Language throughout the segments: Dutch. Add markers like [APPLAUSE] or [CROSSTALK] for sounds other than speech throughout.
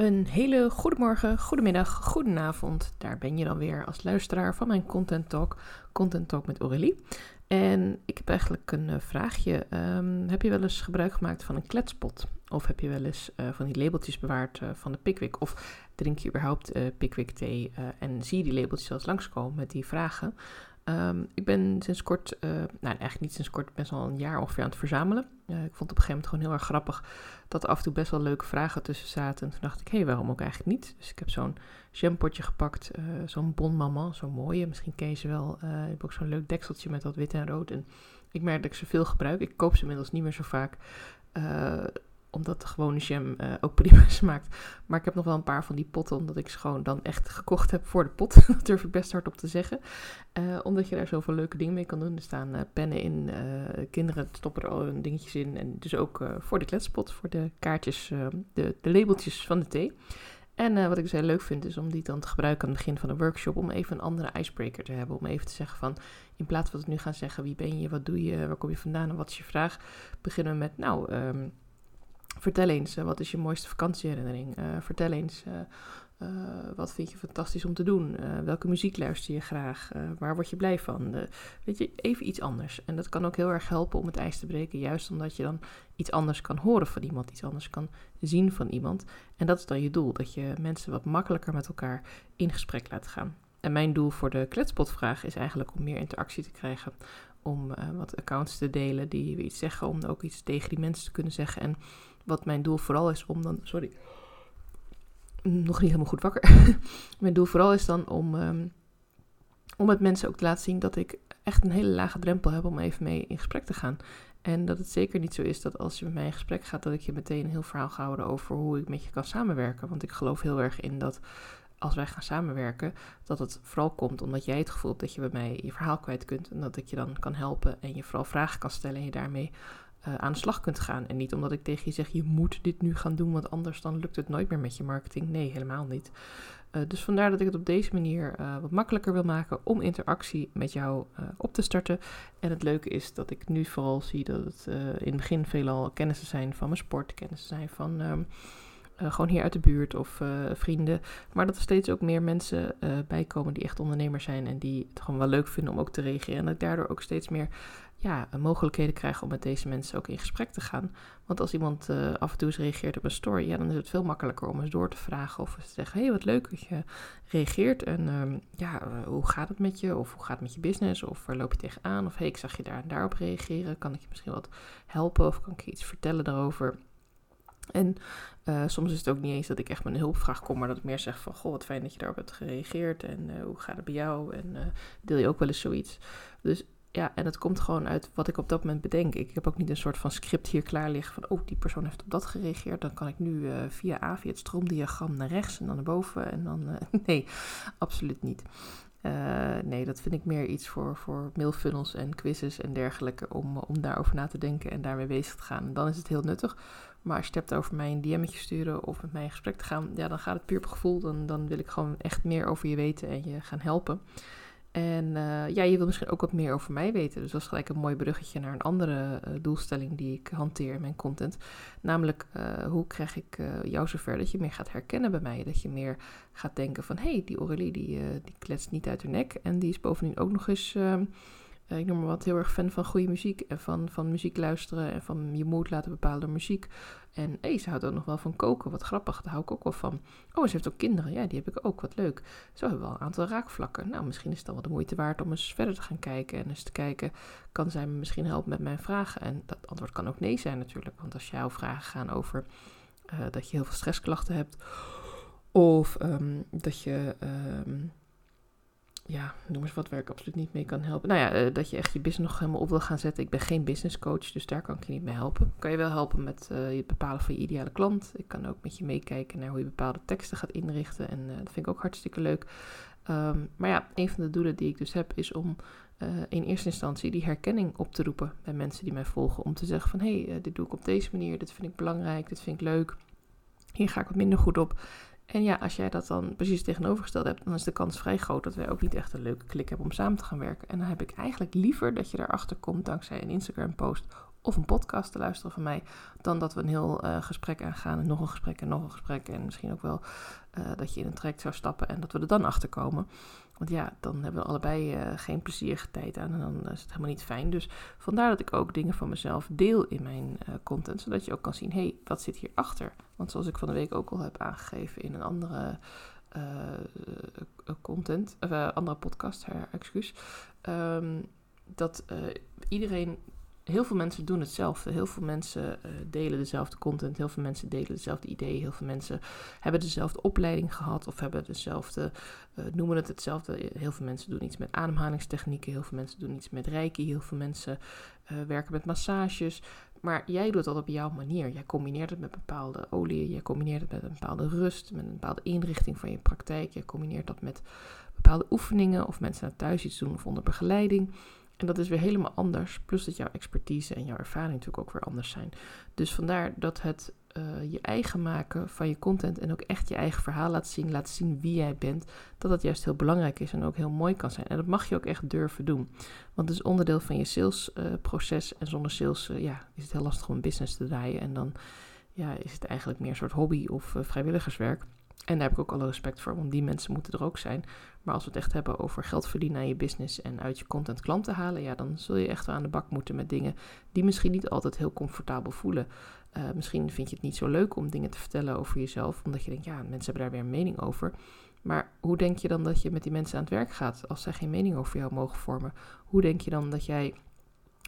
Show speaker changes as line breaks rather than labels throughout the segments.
Een hele goedemorgen, goedemiddag, goedenavond. Daar ben je dan weer als luisteraar van mijn Content Talk, Content Talk met Aurélie. En ik heb eigenlijk een uh, vraagje. Um, heb je wel eens gebruik gemaakt van een kletspot? Of heb je wel eens uh, van die labeltjes bewaard uh, van de Pickwick? Of drink je überhaupt Pickwick thee en zie je die labeltjes zelfs langskomen met die vragen? Um, ik ben sinds kort, uh, nou eigenlijk niet sinds kort, best wel een jaar ongeveer aan het verzamelen. Uh, ik vond het op een gegeven moment gewoon heel erg grappig dat er af en toe best wel leuke vragen tussen zaten. En toen dacht ik, hé, hey, waarom ook eigenlijk niet? Dus ik heb zo'n jampotje gepakt, uh, zo'n Bon Maman, zo'n mooie. Misschien ken je ze wel. ik heb ook zo'n leuk dekseltje met dat wit en rood. En ik merk dat ik ze veel gebruik. Ik koop ze inmiddels niet meer zo vaak omdat de gewone jam uh, ook [LAUGHS] prima smaakt. Maar ik heb nog wel een paar van die potten, omdat ik ze gewoon dan echt gekocht heb voor de pot. [LAUGHS] dat durf ik best hard op te zeggen. Uh, omdat je daar zoveel leuke dingen mee kan doen. Er staan uh, pennen in, kinderen stoppen er al hun dingetjes in. En dus ook voor de kletspot, voor de kaartjes, de, de labeltjes van de thee. En wat ik dus heel leuk vind, is om die dan te gebruiken aan het begin van een workshop. Om even een andere icebreaker te hebben. Om even te zeggen van, in plaats van dat we nu gaan zeggen, wie ben je, wat doe je, waar kom je vandaan en wat is je vraag. Beginnen we met, nou... Um, Vertel eens, uh, wat is je mooiste vakantieherinnering? Uh, vertel eens, uh, wat vind je fantastisch om te doen? welke muziek luister je graag? waar word je blij van? weet je, even iets anders. En dat kan ook heel erg helpen om het ijs te breken, juist omdat je dan iets anders kan horen van iemand, iets anders kan zien van iemand. En dat is dan je doel, dat je mensen wat makkelijker met elkaar in gesprek laat gaan. En mijn doel voor de kletspotvraag is eigenlijk om meer interactie te krijgen. Om wat accounts te delen die iets zeggen, om ook iets tegen die mensen te kunnen zeggen. En wat mijn doel vooral is om dan. Sorry. Nog niet helemaal goed wakker. [LAUGHS] mijn doel vooral is dan om. Um, om met mensen ook te laten zien dat ik echt een hele lage drempel heb om even mee in gesprek te gaan. En dat het zeker niet zo is dat als je met mij in gesprek gaat, dat ik je meteen een heel verhaal ga houden over hoe ik met je kan samenwerken. Want ik geloof heel erg in dat als wij gaan samenwerken, dat het vooral komt omdat jij het gevoel hebt dat je bij mij je verhaal kwijt kunt. En dat ik je dan kan helpen en je vooral vragen kan stellen en je daarmee uh, aan de slag kunt gaan. En niet omdat ik tegen je zeg, je moet dit nu gaan doen, want anders dan lukt het nooit meer met je marketing. Nee, helemaal niet. Uh, dus vandaar dat ik het op deze manier uh, wat makkelijker wil maken om interactie met jou op te starten. En het leuke is dat ik nu vooral zie dat het in het begin veelal kennissen zijn van mijn sport, kennissen zijn van... Uh, gewoon hier uit de buurt of uh, vrienden. Maar dat er steeds ook meer mensen uh, bijkomen die echt ondernemers zijn en die het gewoon wel leuk vinden om ook te reageren. En dat ik daardoor ook steeds meer ja, mogelijkheden krijg om met deze mensen ook in gesprek te gaan. Want als iemand af en toe eens reageert op een story, ja, dan is het veel makkelijker om eens door te vragen of te zeggen: hé, hey, wat leuk dat je reageert. En uh, ja, hoe gaat het met je? Of hoe gaat het met je business? Of waar loop je tegenaan? Of hé, hey, ik zag je daar en daarop reageren. Kan ik je misschien wat helpen? Of kan ik je iets vertellen daarover? En uh, soms is het ook niet eens dat ik echt met een hulpvraag kom, maar dat ik meer zeg van, goh, wat fijn dat je daarop hebt gereageerd en uh, hoe gaat het bij jou en uh, deel je ook wel eens zoiets. Dus ja, en het komt gewoon uit wat ik op dat moment bedenk. Ik heb ook niet een soort van script hier klaar liggen van, oh, die persoon heeft op dat gereageerd. Dan kan ik nu via A, het stroomdiagram naar rechts en dan naar boven. En dan, [LAUGHS] nee, absoluut niet. Nee, dat vind ik meer iets voor, voor mailfunnels en quizzes en dergelijke. Om, om daarover na te denken en daarmee bezig te gaan. En dan is het heel nuttig. Maar als je het hebt over mij een DM'tje sturen of met mij in gesprek te gaan, ja, dan gaat het puur op gevoel. Dan, dan wil ik gewoon echt meer over je weten en je gaan helpen. En uh, ja, je wil misschien ook wat meer over mij weten. Dus dat is gelijk een mooi bruggetje naar een andere uh, doelstelling die ik hanteer in mijn content. Namelijk, uh, hoe krijg ik jou zover dat je meer gaat herkennen bij mij? Dat je meer gaat denken van, hé, hey, die Aurélie die, die kletst niet uit haar nek. En die is bovendien ook nog eens ehm, ik noem maar wat, heel erg fan van goede muziek. En van, van muziek luisteren en van je moed laten bepalen door muziek. En hey, ze houdt ook nog wel van koken. Wat grappig, daar hou ik ook wel van. Oh, ze heeft ook kinderen. Ja, die heb ik ook. Wat leuk. Zo hebben we een aantal raakvlakken. Nou, misschien is het dan wel de moeite waard om eens verder te gaan kijken. En eens te kijken, kan zij me misschien helpen met mijn vragen? En dat antwoord kan ook nee zijn natuurlijk. Want als jouw vragen gaan over uh, dat je heel veel stressklachten hebt. Of um, dat je... Um, ja, noem eens wat waar ik absoluut niet mee kan helpen. Nou ja, uh, dat je echt je business nog helemaal op wil gaan zetten. Ik ben geen business coach, dus daar kan ik je niet mee helpen. Kan je wel helpen met het bepalen van je ideale klant. Ik kan ook met je meekijken naar hoe je bepaalde teksten gaat inrichten. En uh, dat vind ik ook hartstikke leuk. Um, maar ja, een van de doelen die ik dus heb is om in eerste instantie die herkenning op te roepen bij mensen die mij volgen. Om te zeggen van, hé, hey, dit doe ik op deze manier, dit vind ik belangrijk, dit vind ik leuk. Hier ga ik wat minder goed op. En ja, als jij dat dan precies tegenovergesteld hebt, dan is de kans vrij groot dat wij ook niet echt een leuke klik hebben om samen te gaan werken. En dan heb ik eigenlijk liever dat je daarachter komt dankzij een Instagram-post of een podcast te luisteren van mij, dan dat we een heel uh, gesprek aangaan en nog een gesprek en nog een gesprek en misschien ook wel uh, dat je in een traject zou stappen en dat we er dan achter komen. Want ja, dan hebben we allebei uh, geen plezierige tijd aan en dan is het helemaal niet fijn. Dus vandaar dat ik ook dingen van mezelf deel in mijn content, zodat je ook kan zien, hé, hey, wat zit hierachter? Want zoals ik van de week ook al heb aangegeven in een andere content, of andere podcast, her, excuus, um, dat iedereen heel veel mensen doen hetzelfde. Heel veel mensen uh, delen dezelfde content. Heel veel mensen delen dezelfde ideeën. Heel veel mensen hebben dezelfde opleiding gehad of hebben dezelfde, uh, noemen het hetzelfde. Heel veel mensen doen iets met ademhalingstechnieken. Heel veel mensen doen iets met reiki. Heel veel mensen uh, werken met massages. Maar jij doet dat op jouw manier. Jij combineert het met bepaalde oliën. Je combineert het met een bepaalde rust. Met een bepaalde inrichting van je praktijk. Je combineert dat met bepaalde oefeningen. Of mensen naar thuis iets doen of onder begeleiding. En dat is weer helemaal anders. Plus dat jouw expertise en jouw ervaring natuurlijk ook weer anders zijn. Dus vandaar dat het uh, je eigen maken van je content en ook echt je eigen verhaal laat zien, laat zien wie jij bent, dat dat juist heel belangrijk is en ook heel mooi kan zijn. En dat mag je ook echt durven doen. Want het is onderdeel van je salesproces. Uh, en zonder sales uh, ja, is het heel lastig om een business te draaien. En dan ja, is het eigenlijk meer een soort hobby of vrijwilligerswerk. En daar heb ik ook alle respect voor, want die mensen moeten er ook zijn. Maar als we het echt hebben over geld verdienen aan je business en uit je content klanten halen, ja, dan zul je echt wel aan de bak moeten met dingen die misschien niet altijd heel comfortabel voelen. Uh, misschien vind je het niet zo leuk om dingen te vertellen over jezelf, omdat je denkt, ja, mensen hebben daar weer een mening over. Maar hoe denk je dan dat je met die mensen aan het werk gaat als zij geen mening over jou mogen vormen? Hoe denk je dan dat jij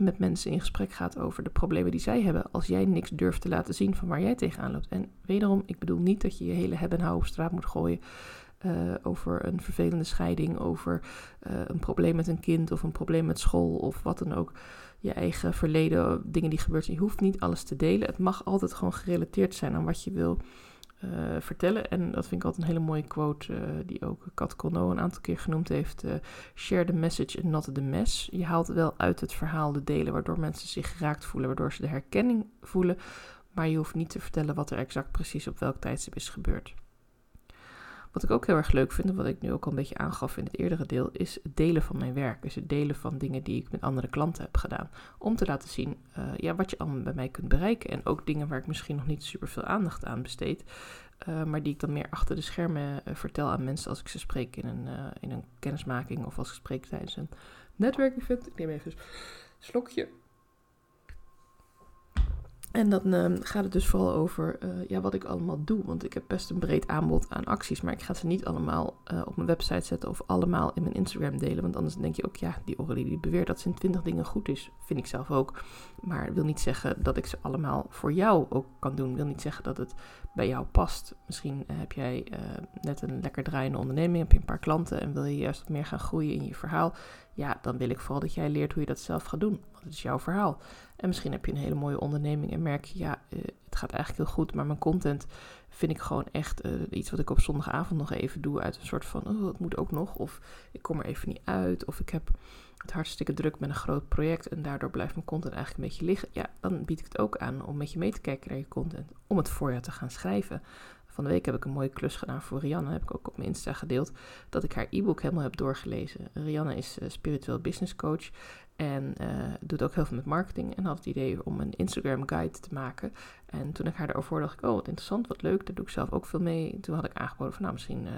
met mensen in gesprek gaat over de problemen die zij hebben, als jij niks durft te laten zien van waar jij tegenaan loopt. En wederom, ik bedoel niet dat je je hele hebben en op straat moet gooien uh, over een vervelende scheiding, over uh, een probleem met een kind of een probleem met school of wat dan ook. Je eigen verleden, dingen die gebeurd zijn. Je hoeft niet alles te delen. Het mag altijd gewoon gerelateerd zijn aan wat je wil uh, vertellen. En dat vind ik altijd een hele mooie quote, uh, die ook Kat Colno een aantal keer genoemd heeft. Uh, share the message and not the mess. Je haalt wel uit het verhaal de delen waardoor mensen zich geraakt voelen, waardoor ze de herkenning voelen. Maar je hoeft niet te vertellen wat er exact precies op welk tijdstip is gebeurd. Wat ik ook heel erg leuk vind, en wat ik nu ook al een beetje aangaf in het eerdere deel, is het delen van mijn werk. Dus het delen van dingen die ik met andere klanten heb gedaan. Om te laten zien uh, ja, wat je allemaal bij mij kunt bereiken. En ook dingen waar ik misschien nog niet super veel aandacht aan besteed. Uh, maar die ik dan meer achter de schermen uh, vertel aan mensen als ik ze spreek in een, in een kennismaking of als ik spreek tijdens een netwerkevent. Ik neem even een slokje. En dan uh, gaat het dus vooral over uh, ja, wat ik allemaal doe. Want ik heb best een breed aanbod aan acties. Maar ik ga ze niet allemaal uh, op mijn website zetten of allemaal in mijn Instagram delen. Want anders denk je ook, ja, die Aurélie die beweert dat ze in 20 dingen goed is. Vind ik zelf ook. Maar wil niet zeggen dat ik ze allemaal voor jou ook kan doen. Wil niet zeggen dat het bij jou past. Misschien heb jij net een lekker draaiende onderneming, heb je een paar klanten en wil je juist wat meer gaan groeien in je verhaal. Ja, dan wil ik vooral dat jij leert hoe je dat zelf gaat doen. Het is jouw verhaal. En misschien heb je een hele mooie onderneming en merk je, ja, uh, het gaat eigenlijk heel goed, maar mijn content vind ik gewoon echt uh, iets wat ik op zondagavond nog even doe uit een soort van, oh, het moet ook nog, of ik kom er even niet uit, of ik heb het hartstikke druk met een groot project en daardoor blijft mijn content eigenlijk een beetje liggen. Ja, dan bied ik het ook aan om met je mee te kijken naar je content, om het voor je te gaan schrijven. Van de week heb ik een mooie klus gedaan voor Rianne. Heb ik ook op mijn Insta gedeeld. Dat ik haar e-book helemaal heb doorgelezen. Rianne is uh, spiritueel business coach. En uh, doet ook heel veel met marketing. En had het idee om een Instagram guide te maken. En toen ik haar daarover dacht ik, oh wat interessant, wat leuk. Daar doe ik zelf ook veel mee. En toen had ik aangeboden van, nou misschien uh,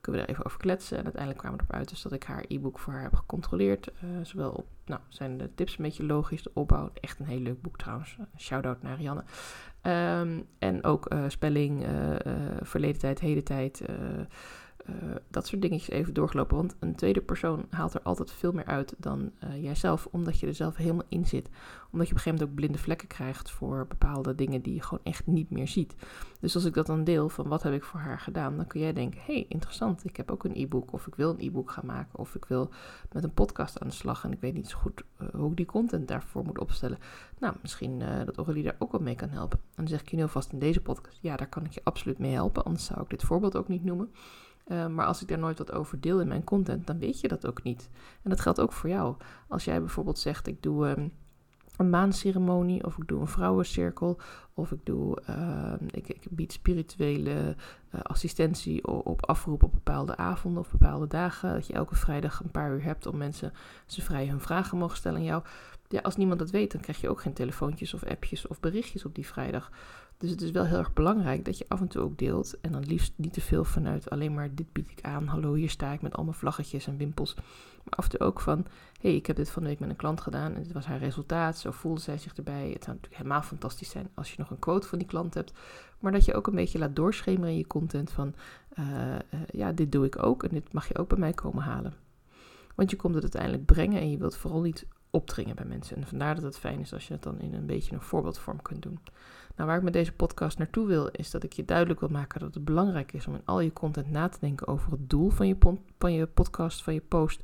kunnen we daar even over kletsen. En uiteindelijk kwamen we erop uit dus dat ik haar e-book voor haar heb gecontroleerd. Uh, zowel op, nou zijn de tips een beetje logisch, de opbouw. Echt een heel leuk boek trouwens. Shout-out naar Rianne. Um, en ook spelling, verleden tijd, heden tijd... Uh, dat soort dingetjes even doorgelopen. Want een tweede persoon haalt er altijd veel meer uit dan uh, jijzelf, omdat je er zelf helemaal in zit. Omdat je op een gegeven moment ook blinde vlekken krijgt voor bepaalde dingen die je gewoon echt niet meer ziet. Dus als ik dat dan deel van wat heb ik voor haar gedaan, dan kun jij denken: hey, interessant, ik heb ook een e-book, of ik wil een e-book gaan maken, of ik wil met een podcast aan de slag en ik weet niet zo goed uh, hoe ik die content daarvoor moet opstellen. Nou, misschien dat Aurélie daar ook wel mee kan helpen. En dan zeg ik je nu alvast in deze podcast: ja, daar kan ik je absoluut mee helpen, anders zou ik dit voorbeeld ook niet noemen. Uh, maar als ik daar nooit wat over deel in mijn content, dan weet je dat ook niet. En dat geldt ook voor jou. Als jij bijvoorbeeld zegt, ik doe um, een maanceremonie, of ik doe een vrouwencirkel, of ik, doe, uh, ik, ik, bied spirituele uh, assistentie op, op afroep op bepaalde avonden of bepaalde dagen. Dat je elke vrijdag een paar uur hebt om mensen ze vrij hun vragen mogen stellen aan jou ja, als niemand dat weet, dan krijg je ook geen telefoontjes of appjes of berichtjes op die vrijdag. Dus het is wel heel erg belangrijk dat je af en toe ook deelt. En dan liefst niet te veel vanuit alleen maar dit bied ik aan. Hallo, hier sta ik met allemaal vlaggetjes en wimpels. Maar af en toe ook van, hey, ik heb dit van de week met een klant gedaan. En dit was haar resultaat. Zo voelde zij zich erbij. Het zou natuurlijk helemaal fantastisch zijn als je nog een quote van die klant hebt. Maar dat je ook een beetje laat doorschemeren in je content van, uh, uh, ja, dit doe ik ook. En dit mag je ook bij mij komen halen. Want je komt het uiteindelijk brengen en je wilt vooral niet opdringen bij mensen. En vandaar dat het fijn is als je het dan in een beetje een voorbeeldvorm kunt doen. Nou, waar ik met deze podcast naartoe wil, is dat ik je duidelijk wil maken dat het belangrijk is om in al je content na te denken over het doel van je, van je podcast, van je post.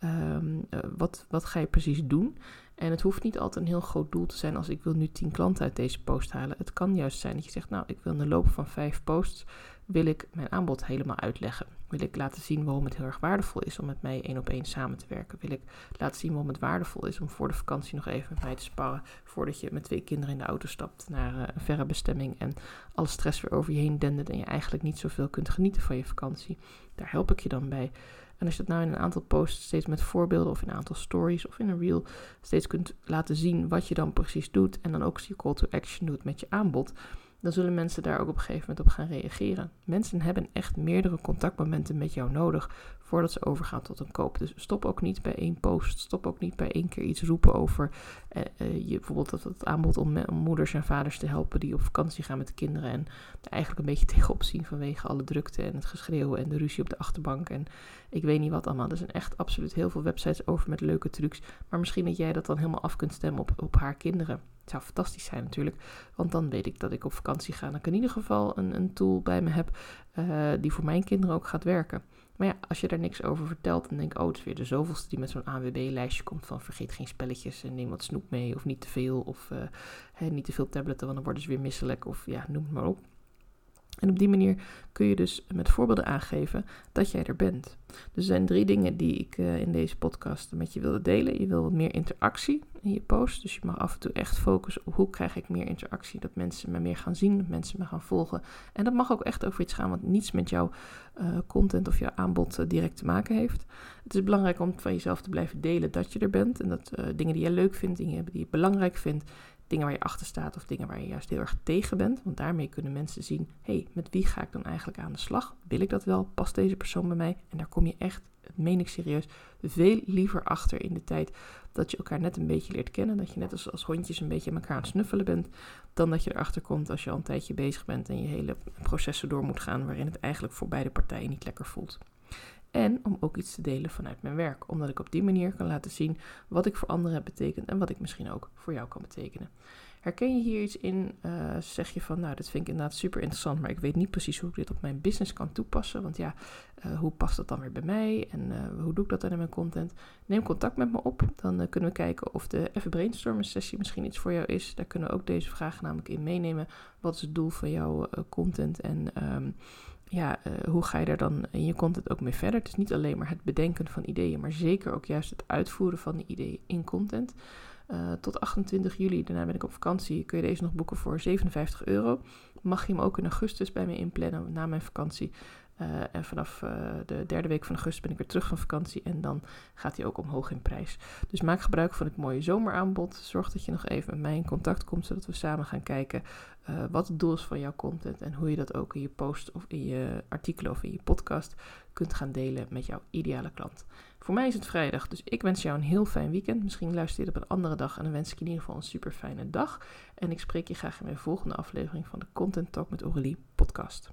Um, wat, wat ga je precies doen? En het hoeft niet altijd een heel groot doel te zijn als ik wil nu 10 klanten uit deze post halen. Het kan juist zijn dat je zegt, nou, ik wil in de loop van 5 posts wil ik mijn aanbod helemaal uitleggen. Wil ik laten zien waarom het heel erg waardevol is om met mij één op één samen te werken. Wil ik laten zien waarom het waardevol is om voor de vakantie nog even met mij te sparren. Voordat je met twee kinderen in de auto stapt naar eh, een verre bestemming. En alle stress weer over je heen dendert en je eigenlijk niet zoveel kunt genieten van je vakantie. Daar help ik je dan bij. En als je dat nou in een aantal posts steeds met voorbeelden of in een aantal stories of in een reel steeds kunt laten zien wat je dan precies doet. En dan ook je call to action doet met je aanbod dan zullen mensen daar ook op een gegeven moment op gaan reageren. Mensen hebben echt meerdere contactmomenten met jou nodig voordat ze overgaan tot een koop. Dus stop ook niet bij één post. Stop ook niet bij één keer iets roepen over eh, eh, je, bijvoorbeeld dat het aanbod om, om, moeders en vaders te helpen die op vakantie gaan met de kinderen en er eigenlijk een beetje [LAUGHS] tegenop zien vanwege alle drukte en het geschreeuw en de ruzie op de achterbank en ik weet niet wat allemaal. Er zijn echt absoluut heel veel websites over met leuke trucs, maar misschien dat jij dat dan helemaal af kunt stemmen op, op haar kinderen. Het zou fantastisch zijn natuurlijk, want dan weet ik dat ik op vakantie ga. Dan ik in ieder geval een, een tool bij me heb uh, die voor mijn kinderen ook gaat werken. Maar ja, als je daar niks over vertelt, dan denk ik, oh, het is weer de zoveelste die met zo'n AWB-lijstje komt van vergeet geen spelletjes en neem wat snoep mee of niet te veel of uh, niet te veel tabletten, want dan worden ze weer misselijk of ja, noem het maar op. En op die manier kun je dus met voorbeelden aangeven dat jij er bent. Dus er zijn drie dingen die ik uh, in deze podcast met je wilde delen. Je wil meer interactie in je post. Dus je mag af en toe echt focussen op hoe krijg ik meer interactie. Dat mensen me meer gaan zien, dat mensen me gaan volgen. En dat mag ook echt over iets gaan wat niets met jouw uh, content of jouw aanbod uh, direct te maken heeft. Het is belangrijk om van jezelf te blijven delen dat je er bent. En dat dingen die je leuk vindt, dingen die je belangrijk vindt dingen waar je achter staat of dingen waar je juist heel erg tegen bent. Want daarmee kunnen mensen zien, hé, hey, met wie ga ik dan eigenlijk aan de slag? Wil ik dat wel? Past deze persoon bij mij? En daar kom je echt, dat meen ik serieus, veel liever achter in de tijd dat je elkaar net een beetje leert kennen. Dat je net als, als hondjes een beetje aan elkaar aan het snuffelen bent. Dan dat je erachter komt als je al een tijdje bezig bent en je hele processen door moet gaan waarin het eigenlijk voor beide partijen niet lekker voelt. En om ook iets te delen vanuit mijn werk. Omdat ik op die manier kan laten zien wat ik voor anderen heb betekend en wat ik misschien ook voor jou kan betekenen. Herken je hier iets in? Uh, zeg je van, nou, dit vind ik inderdaad super interessant, maar ik weet niet precies hoe ik dit op mijn business kan toepassen. Want ja, uh, hoe past dat dan weer bij mij en uh, hoe doe ik dat dan in mijn content? Neem contact met me op, dan kunnen we kijken of de even brainstormen sessie misschien iets voor jou is. Daar kunnen we ook deze vragen namelijk in meenemen. Wat is het doel van jouw content en um, ja, uh, hoe ga je daar dan in je content ook mee verder? Het is niet alleen maar het bedenken van ideeën, maar zeker ook juist het uitvoeren van die ideeën in content. Uh, tot 28 juli, daarna ben ik op vakantie, kun je deze nog boeken voor 57 euro. Mag je hem ook in augustus bij me inplannen na mijn vakantie. Uh, en vanaf uh, de derde week van augustus ben ik weer terug van vakantie en dan gaat hij ook omhoog in prijs. Dus maak gebruik van het mooie zomeraanbod. Zorg dat je nog even met mij in contact komt, zodat we samen gaan kijken uh, wat het doel is van jouw content en hoe je dat ook in je post of in je artikelen of in je podcast kunt gaan delen met jouw ideale klant. Voor mij is het vrijdag, dus ik wens jou een heel fijn weekend. Misschien luister je op een andere dag en dan wens ik je in ieder geval een super fijne dag. En ik spreek je graag in mijn volgende aflevering van de Content Talk met Aurélie podcast.